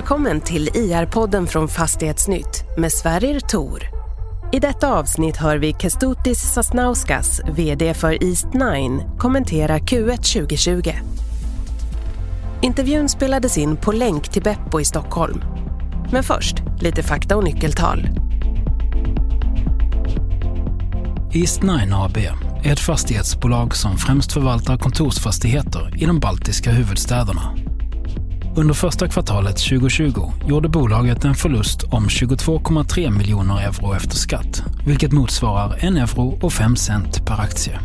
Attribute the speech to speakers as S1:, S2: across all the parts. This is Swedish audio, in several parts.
S1: Välkommen till IR-podden från Fastighetsnytt med Sverrir Tor. I detta avsnitt hör vi Kestutis Sasnauskas, VD för East9, kommentera Q1 2020. Intervjun spelades in på länk till Beppo i Stockholm. Men först, lite fakta och nyckeltal.
S2: East9 AB är ett fastighetsbolag som främst förvaltar kontorsfastigheter i de baltiska huvudstäderna. Under första kvartalet 2020 gjorde bolaget en förlust om 22,3 miljoner euro efter skatt, vilket motsvarar 1 euro och 5 cent per aktie.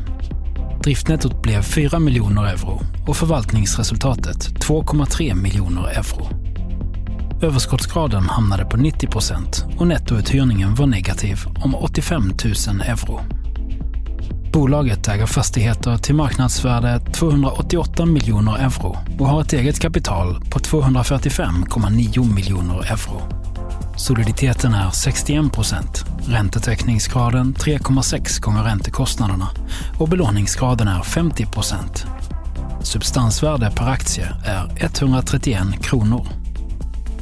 S2: Driftnettot blev 4 miljoner euro och förvaltningsresultatet 2,3 miljoner euro. Överskottsgraden hamnade på 90 procent och nettouthyrningen var negativ om 85 000 euro. Bolaget äger fastigheter till marknadsvärde 288 miljoner euro och har ett eget kapital på 245,9 miljoner euro. Soliditeten är 61 procent, räntetäckningsgraden 3,6 gånger räntekostnaderna och belåningsgraden är 50 procent. Substansvärde per aktie är 131 kronor.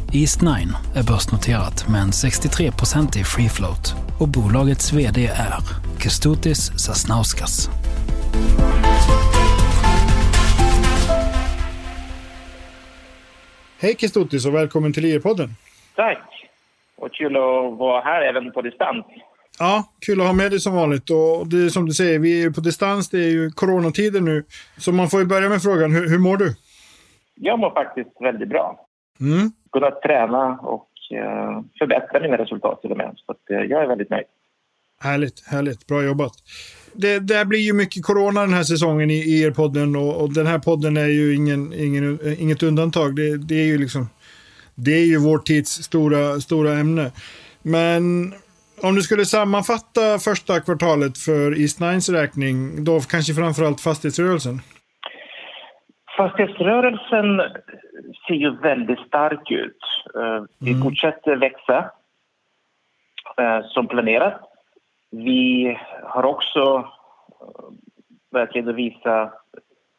S2: East9 är börsnoterat med en 63-procentig free float och bolagets VD är Kestutis Sasnauskas.
S3: Hej Kestutis och välkommen till IR-podden.
S4: Tack! Och kul att vara här även på distans.
S3: Ja, kul att ha med dig som vanligt. Och det är som du säger, vi är på distans. Det är ju coronatider nu. Så man får ju börja med frågan, hur, hur mår du?
S4: Jag mår faktiskt väldigt bra.
S3: Mm.
S4: Kunnat träna och uh, förbättra mina resultat till och med. Så att, uh, jag är väldigt nöjd.
S3: Härligt, härligt. Bra jobbat. Det, det blir ju mycket corona den här säsongen i, i er podden och, och, den här podden är ju ingen, ingen, inget undantag. Det, det, är ju liksom det är ju vår tids stora, stora ämne. Men om du skulle sammanfatta första kvartalet för East Nines räkning, då kanske framförallt fastighetsrörelsen?
S4: Fastighetsrörelsen ser ju väldigt stark ut. Eh, vi mm. fortsätter växa eh, som planerat. Vi har också eh, börjat redovisa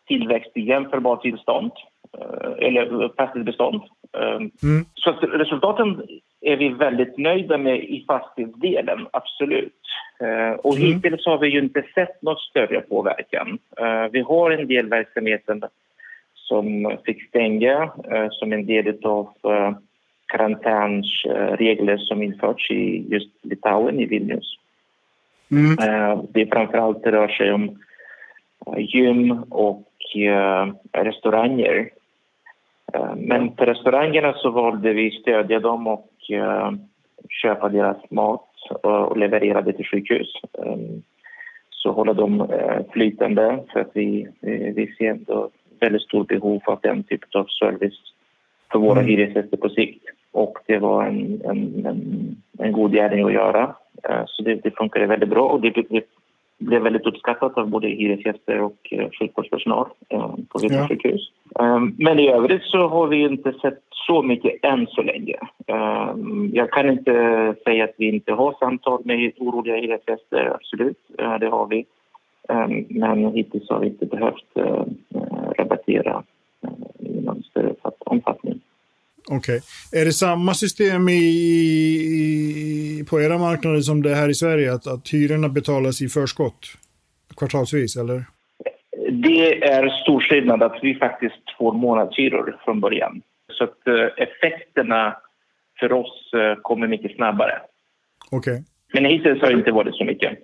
S4: tillväxt i jämförbart tillstånd, eller fastighetsbestånd. Mm. Så resultaten är vi väldigt nöjda med i fastighetsdelen, absolut. Och mm. hittills har vi ju inte sett någon större påverkan. Vi har en del verksamheter som fick stänga eh, som en del av eh, karantänsregler som införts i just Litauen, i Vilnius. Mm. Eh, det framförallt rör sig om gym och restauranger. Men på restaurangerna så valde vi stödja dem och köpa deras mat och leverera det till sjukhus. Så hålla dem flytande för att vi, vi ser ändå väldigt stort behov av den typen av service för våra mm. hyresgäster på sikt. Och det var en, en, en, en god gärning att göra. Eh, så det, det funkade väldigt bra och det, det blev väldigt uppskattat av både hyresgäster och eh, sjukvårdspersonal eh, på vissa ja. sjukhus. Men i övrigt så har vi inte sett så mycket än så länge. Jag kan inte säga att vi inte har samtal med oroliga hyresgäster, absolut. Det har vi. Men hittills har vi inte behövt rabattera i någon större omfattning.
S3: Okej. Okay. Är det samma system i, i, på era marknader som det är här i Sverige? Att, att hyrorna betalas i förskott kvartalsvis, eller?
S4: Det är stor skillnad att vi faktiskt får månadshyror från början. Så att eh, effekterna för oss eh, kommer mycket snabbare.
S3: Okej. Okay.
S4: Men hittills har det inte varit så mycket.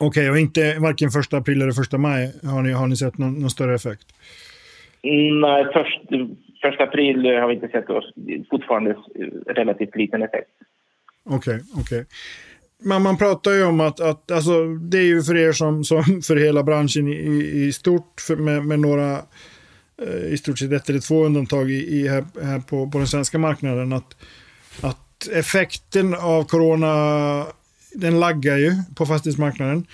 S3: Okej, okay, och inte varken första april eller första maj har ni, har ni sett någon, någon större effekt?
S4: Nej, först, första april eh, har vi inte sett oss. Fortfarande eh, relativt liten effekt.
S3: Okej, okay, okej. Okay. Men man pratar ju om att, att alltså, det är ju för er som, som för hela branschen i, i stort för, med, med några eh, i stort sett ett eller två undantag i, i här, här på, på den svenska marknaden att, att effekten av corona den laggar ju på fastighetsmarknaden.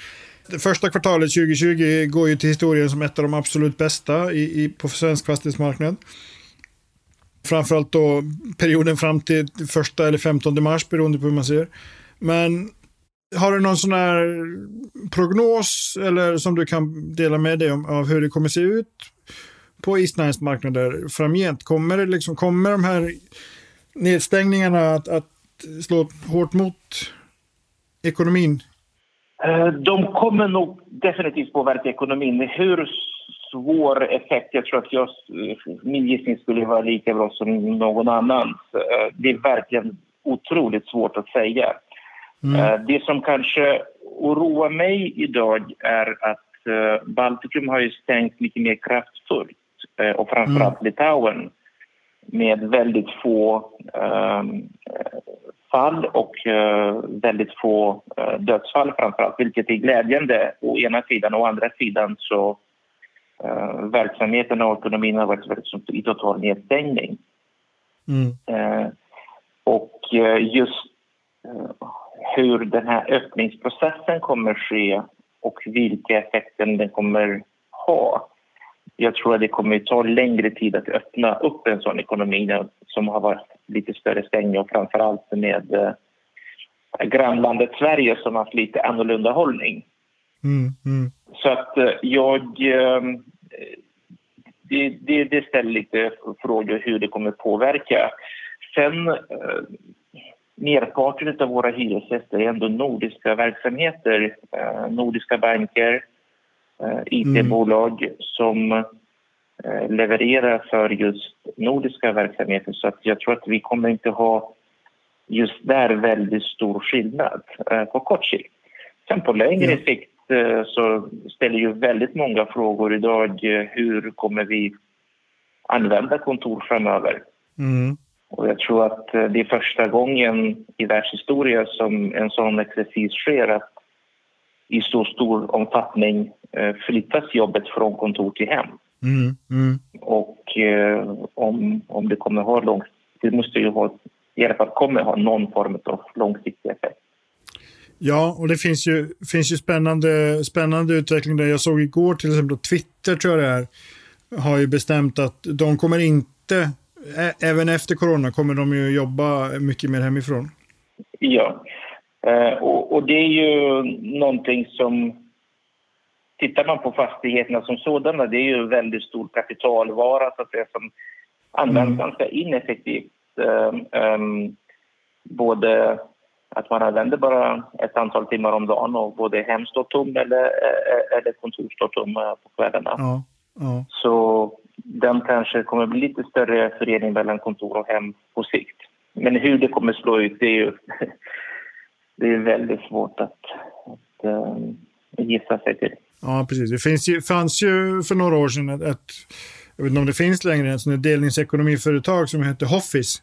S3: Det första kvartalet 2020 går ju till historien som ett av de absolut bästa i, i, på svensk fastighetsmarknad. Framförallt då perioden fram till första eller 15 mars beroende på hur man ser. Men har du någon sån här prognos eller som du kan dela med dig om av hur det kommer se ut på Islands marknader framgent? Kommer, det liksom, kommer de här nedstängningarna att, att slå hårt mot ekonomin?
S4: Eh, de kommer nog definitivt påverka ekonomin. Hur svår effekt, jag tror att jag, min gissning skulle vara lika bra som någon annan. Eh, det är verkligen otroligt svårt att säga. Mm. Eh, det som kanske oroar mig idag är att Baltikum har ju stängt mycket mer kraftfullt och framförallt mm. Litauen med väldigt få um, fall och uh, väldigt få uh, dödsfall framförallt, vilket är glädjande å ena sidan. Å andra sidan så uh, verksamheten och ekonomin har varit i total nedstängning. Mm. Uh, och just hur den här öppningsprocessen kommer ske och vilka effekter den kommer ha jag tror att det kommer ta längre tid att öppna upp en sån ekonomi som har varit lite större stängning och framförallt med eh, grannlandet Sverige som har haft lite annorlunda hållning. Mm, mm. Så att eh, jag... Eh, det, det, det, ställer lite frågor hur det kommer påverka. Sen eh, merparten av våra hyresgäster är ändå nordiska verksamheter, eh, nordiska banker, Eh, IT-bolag mm. som levererar för just nordiska verksamheter. Så att jag tror att vi kommer inte ha just där väldigt stor skillnad på kort sikt. Sen på längre mm. sikt så ställer ju väldigt många frågor idag. Hur kommer vi använda kontor framöver? Mm. Och jag tror att det är första gången i världshistoria som en sån exercis sker att i så stor omfattning eh, flyttas jobbet från kontor till hem. Mm, mm. Och eh, om, om det kommer ha lång, det måste ju ha, i alla fall kommer ha någon form av långsiktig effekt.
S3: Ja, och det finns ju, finns ju spännande, spännande utveckling där. Jag såg igår till exempel Twitter tror jag det är, har ju bestämt att de kommer inte, även efter corona kommer de ju jobba mycket mer hemifrån.
S4: Ja, Eh, och, och, det är ju någonting som... Tittar man på fastigheterna som sådana, det är ju väldigt stor kapitalvara så att säga, som används mm. ganska ineffektivt. Um, um, både att man använder bara ett antal timmar om dagen och både hem står tom eller, eh, eller kontor står tomma på kvällarna. Ja, ja. Så den kanske kommer bli lite större förening mellan kontor och hem på sikt. Men hur det kommer slå ut, det är ju det är väldigt svårt att, att uh, gissa sig till.
S3: Ja, precis. Det finns ju, fanns ju för några år sedan ett, ett jag vet inte om det finns längre, ett delningsekonomiföretag som hette Hoffis.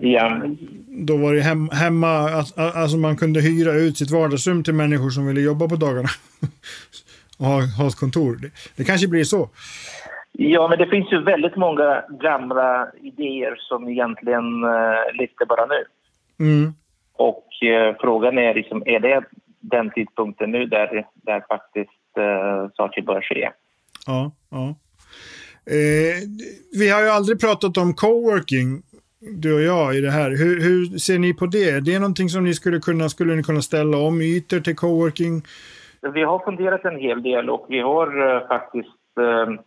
S3: Ja. Då var det hem, hemma, alltså man kunde hyra ut sitt vardagsrum till människor som ville jobba på dagarna. och ha, ha ett kontor. Det, det kanske blir så.
S4: Ja, men det finns ju väldigt många gamla idéer som egentligen uh, lyfter bara nu. Mm. Och eh, frågan är, liksom, är det den tidpunkten nu där, där faktiskt eh, saker bör ske?
S3: Ja, ja. Eh, vi har ju aldrig pratat om coworking, du och jag, i det här. Hur, hur ser ni på det? Är det någonting som ni skulle kunna, skulle ni kunna ställa om ytor till coworking?
S4: Vi har funderat en hel del och vi har uh, faktiskt uh,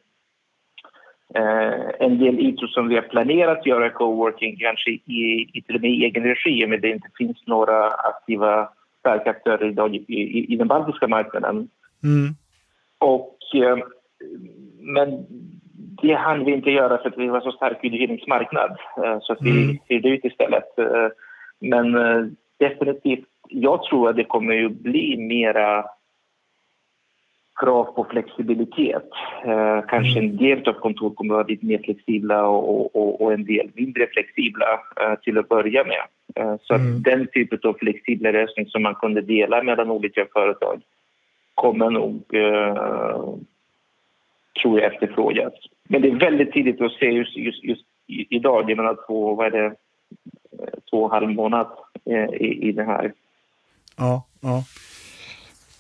S4: Eh, en del ytor som vi har planerat göra coworking kanske i, i till och med i egen regi men det inte finns några aktiva starka aktörer idag i, i, i den baltiska marknaden. Mm. Och, eh, men det hann vi inte göra för att vi var så stark uthyrningsmarknad eh, så att vi mm. hyrde ut istället. Eh, men eh, definitivt, jag tror att det kommer ju bli mera krav på flexibilitet. Kanske en del av kontor kommer att vara lite mer flexibla och, och, och en del mindre flexibla till att börja med. Så mm. den typen av flexibla lösning som man kunde dela mellan olika företag kommer nog, tror jag, efterfrågas. Men det är väldigt tidigt att se just, just, just idag. Jag menar två, vad är det, två och en halv månad eh, i, i det här.
S3: Ja, ja.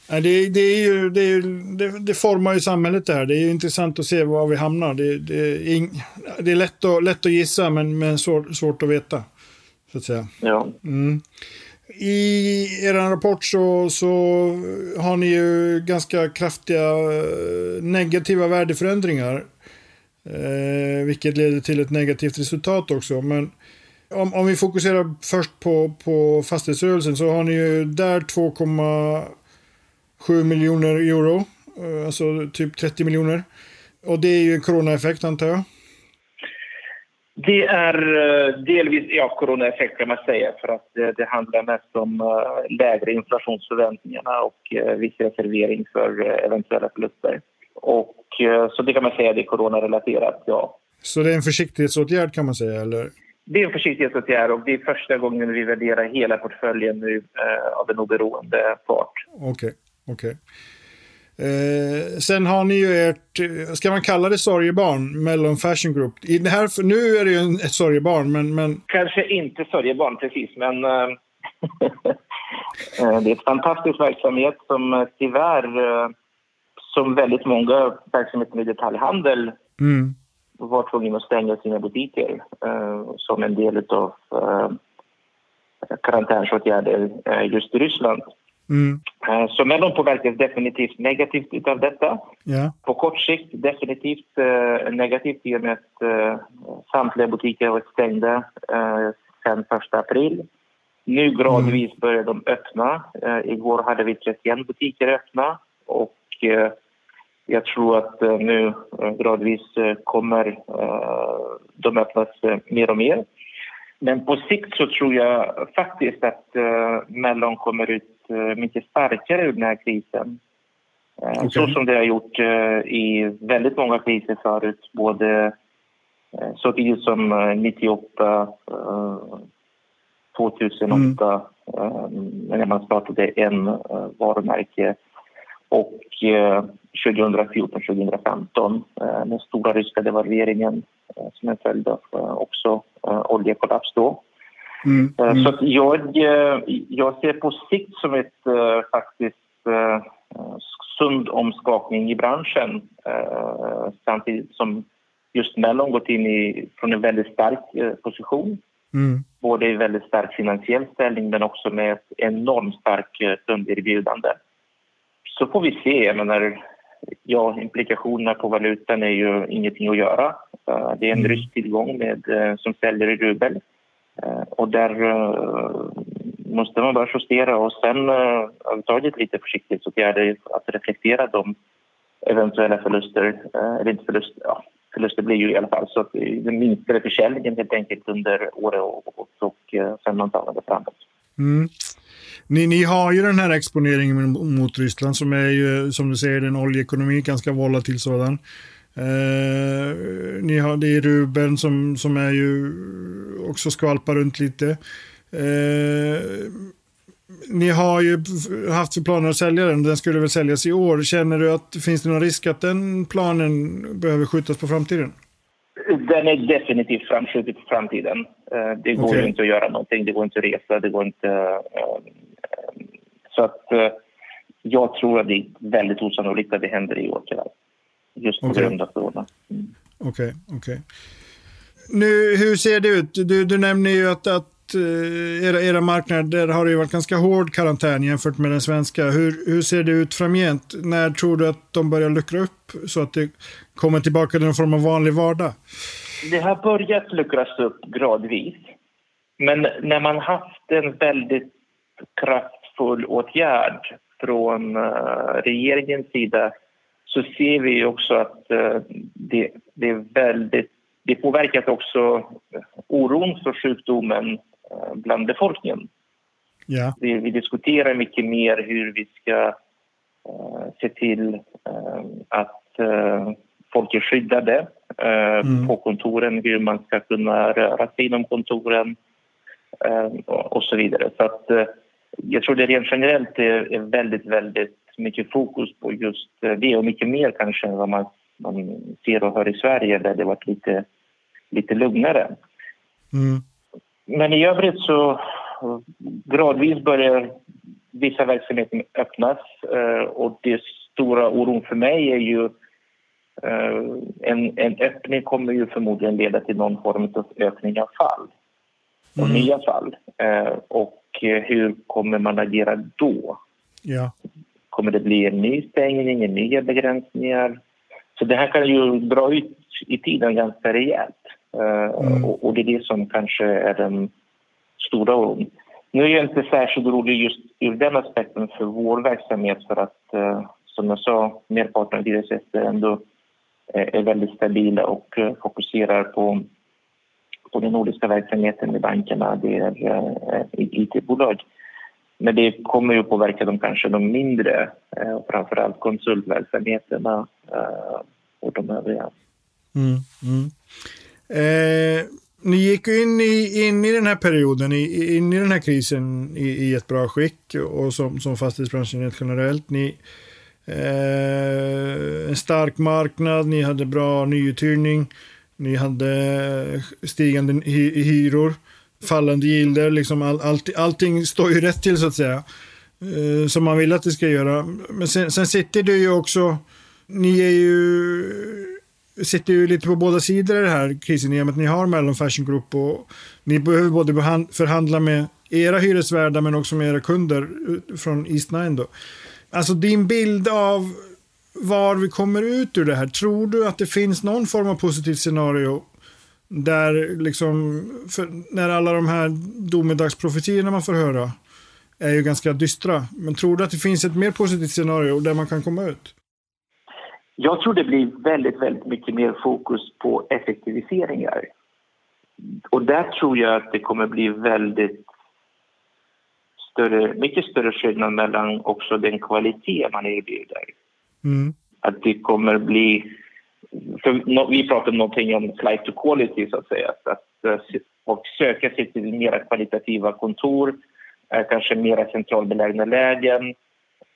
S3: Det, det, är ju, det, är, det, det, formar ju samhället där. Det är intressant att se var vi hamnar. Det, det är, det är lätt, att, lätt att gissa, men, men svår, svårt att veta. Så att säga.
S4: Ja. Mm.
S3: I er rapport så, så har ni ju ganska kraftiga eh, negativa värdeförändringar. Eh, vilket leder till ett negativt resultat också. Men Om, om vi fokuserar först på, på fastighetsrörelsen så har ni ju där 2,7 miljoner euro. Eh, alltså typ 30 miljoner. Och det är ju en coronaeffekt antar jag?
S4: Det är eh, delvis ja, coronaeffekt kan man säga för att det, det handlar mest om uh, lägre inflationsförväntningarna och uh, viss reservering för uh, eventuella förluster. Och, så det kan man säga det är coronarelaterat, ja.
S3: Så det är en försiktighetsåtgärd kan man säga, eller?
S4: Det är en försiktighetsåtgärd och det är första gången vi värderar hela portföljen nu av en oberoende part.
S3: Okej, okay, okej. Okay. Eh, sen har ni ju ert, ska man kalla det sorgebarn, Mellon Fashion Group. I det här, nu är det ju ett sorgebarn, men... men...
S4: Kanske inte sorgebarn precis, men eh, eh, det är ett fantastisk verksamhet som eh, tyvärr, eh, som väldigt många verksamheter i detaljhandel, mm. var tvungna att stänga sina butiker eh, som en del av eh, karantänsåtgärder just i Ryssland. Mm. Eh, så Mellon påverkas definitivt negativt av detta. Yeah. På kort sikt definitivt eh, negativt i och med att eh, samtliga butiker varit stängda eh, sedan 1 april. Nu gradvis mm. börjar de öppna. Eh, igår hade vi 31 butiker öppna och eh, jag tror att eh, nu gradvis kommer de öppnas mer och mer. Men på sikt så tror jag faktiskt att Mellon kommer ut Eh, mycket starkare ur den här krisen. Eh, okay. Så som det har gjort eh, i väldigt många kriser förut, både så tidigt som 98, 2008 mm. när man startade en varumärke och 2014-2015 den stora ryska devalveringen som en följd av också oljekollaps då. Mm. Eh, mm. Så jag, eh, jag ser på sikt som ett uh, faktiskt sund omskakning i branschen samtidigt som just Mellon gått in i, från en väldigt stark position. Mm. Både i väldigt stark finansiell ställning men också med ett enormt starkt kunderbjudande. Så får vi se. Jag menar, ja, implikationerna på valutan är ju ingenting att göra. Det är en mm. rysk tillgång med, som säljer i rubel. Eh, och där eh, måste man bara justera och sen eh, överhuvudtaget lite försiktighetsåtgärder att reflektera de eventuella förluster, eller inte förluster, ja, förluster blir ju i alla fall så att det minskade försäljningen helt enkelt under året och, och, och sen antagligen framåt. Mm.
S3: Ni, ni har ju den här exponeringen mot Ryssland som är ju, som du säger, en oljeekonomi, ganska volatil sådan. Eh, ni har, det är Ruben som, som är ju också skvalpar runt lite. Eh, ni har ju haft planer att sälja den. Den skulle väl säljas i år. Känner du att finns det någon risk att den planen behöver skjutas på framtiden?
S4: Den är definitivt framskjuten på framtiden. Eh, det går okay. inte att göra någonting. Det går inte att resa. Det går inte... Eh, så att eh, jag tror att det är väldigt osannolikt att det händer i år tyvärr just på okay. grund av corona.
S3: Okej, mm. okej. Okay, okay. Nu, hur ser det ut? Du, du nämner ju att, att uh, era, era marknader har ju varit ganska hård karantän jämfört med den svenska. Hur, hur ser det ut framgent? När tror du att de börjar luckra upp så att det kommer tillbaka till någon form av vanlig vardag?
S4: Det har börjat luckras upp gradvis. Men när man haft en väldigt kraftfull åtgärd från uh, regeringens sida så ser vi också att eh, det, det, är väldigt, det påverkar också oron för sjukdomen eh, bland befolkningen. Ja. Vi, vi, diskuterar mycket mer hur vi ska uh, se till uh, att uh, folk är skyddade mm. på kontoren, hur man ska kunna röra sig inom kontoren och, och så vidare. Så att, jag tror det rent generellt är, är väldigt, väldigt mycket fokus på just eh, det och mycket mer kanske än vad man, man ser och hör i Sverige där det varit lite, lite lugnare. Mm. Men i övrigt så gradvis börjar vissa verksamheter öppnas eh, och det stora oron för mig är ju eh, en, en öppning kommer ju förmodligen leda till någon form av ökning av fall och mm. nya fall. Och hur kommer man agera då? Ja. Kommer det bli en ny stängning, nya begränsningar? Så det här kan ju dra ut i tiden ganska rejält. Mm. Och, och, det är det som kanske är den stora oron. Nu är jag inte särskilt orolig just ur den aspekten för vår verksamhet för att som jag sa, merparten av hyresgäster ändå är väldigt stabila och fokuserar på, på den nordiska verksamheten med bankerna. Det är IT-bolag. Men det kommer ju påverka de kanske de mindre, eh, framförallt konsultverksamheterna eh, och de övriga. Mm, mm.
S3: Eh, ni gick in i, in i den här perioden, i, in i den här krisen i, i ett bra skick och som, som fastighetsbranschen rent generellt. Ni, eh, en stark marknad, ni hade bra nyuthyrning, ni hade stigande hy, hyror fallande gilder, liksom all, all, allting står ju rätt till så att säga. Eh, som man vill att det ska göra. Men sen, sen sitter det ju också, ni är ju, sitter ju lite på båda sidor i det här krisen i och med att ni har Mellon Fashion Group och ni behöver både förhandla med era hyresvärdar men också med era kunder från East Nine då. Alltså din bild av var vi kommer ut ur det här. Tror du att det finns någon form av positivt scenario där liksom, när alla de här domedagsprofetiorna man får höra är ju ganska dystra. Men tror du att det finns ett mer positivt scenario där man kan komma ut?
S4: Jag tror det blir väldigt, väldigt mycket mer fokus på effektiviseringar. Och där tror jag att det kommer bli väldigt större, mycket större skillnad mellan också den kvalitet man erbjuder. Mm. Att det kommer bli för vi pratar någonting om flight to quality, så att säga. Att folk söker sig till mer kvalitativa kontor, eh, kanske mer centralbelägna lägen.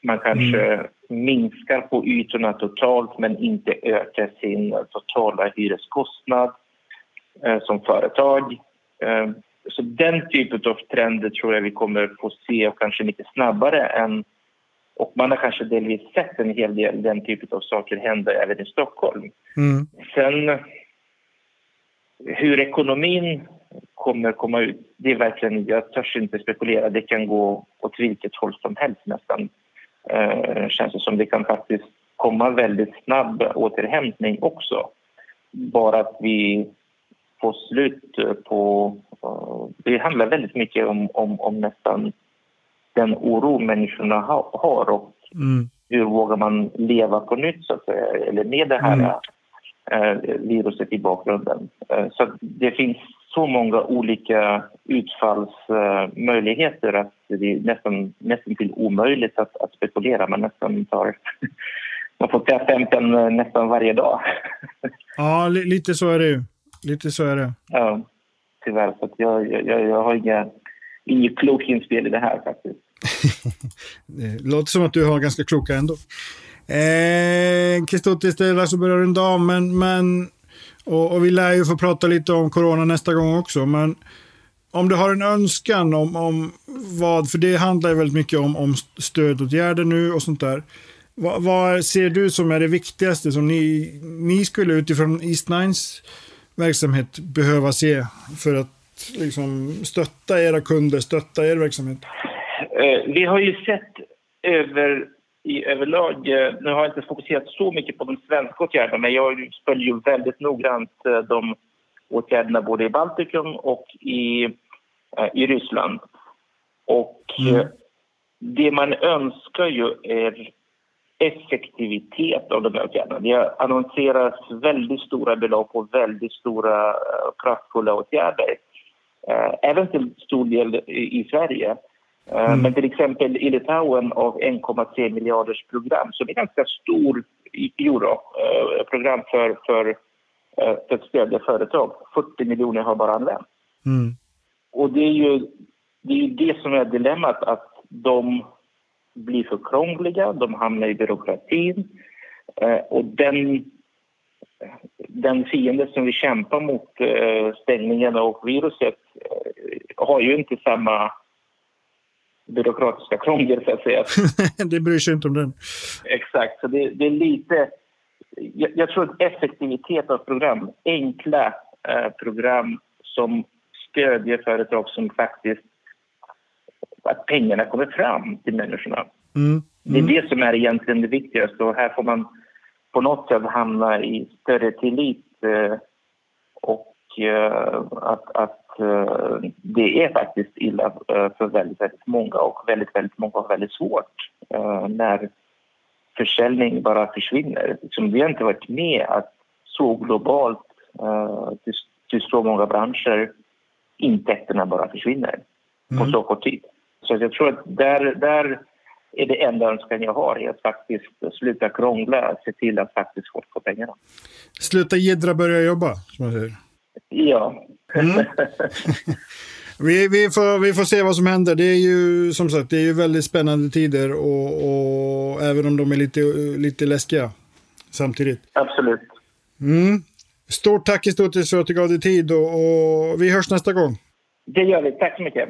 S4: Man kanske mm. minskar på ytorna totalt men inte ökar sin totala hyreskostnad eh, som företag. Eh, så den typen av trender tror jag vi kommer få se och kanske lite snabbare än och man har kanske delvis sett en hel del den typen av saker hända även i Stockholm. Mm. Sen hur ekonomin kommer komma ut, det är verkligen, jag törs inte spekulera. Det kan gå åt vilket håll som helst nästan. Eh, känns det som det kan faktiskt komma väldigt snabb återhämtning också. Bara att vi får slut på... Uh, det handlar väldigt mycket om, om, om nästan den oro människorna har och mm. hur vågar man leva på nytt så att säga, eller med det här mm. eh, viruset i bakgrunden. Eh, så det finns så många olika utfallsmöjligheter att det är nästan, nästan till omöjligt att, att spekulera. Man nästan tar man får ta femten nästan varje dag.
S3: Ja, lite så är det ju. Lite så är det.
S4: Ja, tyvärr. Så jag, jag, jag har inga, inget klokt inspel i det här faktiskt.
S3: det låter som att du har ganska kloka ändå. Eh, det är alltså börjar runda av. men, men och, och, vi lär ju få prata lite om corona nästa gång också. Men om du har en önskan om, om vad, för det handlar ju väldigt mycket om, om stödåtgärder nu och sånt där. Vad, vad, ser du som är det viktigaste som ni, ni skulle utifrån East Nines verksamhet behöva se för att liksom, stötta era kunder, stötta er verksamhet?
S4: Eh, vi har ju sett över, i överlag, eh, nu har jag inte fokuserat så mycket på de svenska åtgärderna men jag följer ju väldigt noggrant eh, de åtgärderna både i Baltikum och i, i Ryssland. Och mm. det man önskar ju är effektivitet av de här åtgärderna. Det annonseras väldigt stora belopp och väldigt stora kraftfulla åtgärder. Även till stor del i Sverige. Eh, mm. Men till exempel i Litauen av 1,3 miljarders program som är ganska stor europrogram eh, för, för, eh, för att stödja företag. 40 miljoner har bara använts. Mm. Och det är, ju, det är ju det som är dilemmat, att de blir för krångliga, de hamnar i byråkratin och den, den fiende som vi kämpar mot, stängningen och viruset, har ju inte samma byråkratiska krångel så att säga.
S3: det bryr sig inte om den.
S4: Exakt, så det, det är lite... Jag, jag, tror att effektivitet av program, enkla eh, program som stödjer företag som faktiskt... Att pengarna kommer fram till människorna. Mm. Mm. Det är mm. det som är egentligen det viktigaste och här får man på något sätt hamna i större tillit eh, och att, att det är faktiskt illa för väldigt, väldigt många och väldigt, väldigt många har väldigt svårt när försäljning bara försvinner. Liksom, vi har inte varit med att så globalt till, till så många branscher intäkterna bara försvinner mm. på så kort tid. Så jag tror att där, där är det enda önskan jag har, är att faktiskt sluta krångla, se till att faktiskt folk får pengarna.
S3: Sluta jiddra, börja jobba, som man säger.
S4: Ja. Mm.
S3: vi, vi, får, vi får se vad som händer. Det är ju som sagt det är ju väldigt spännande tider och, och även om de är lite, lite läskiga samtidigt.
S4: Absolut.
S3: Mm. Stort tack Istotis för att du gav dig tid och, och vi hörs nästa gång.
S4: Det gör vi. Tack så mycket.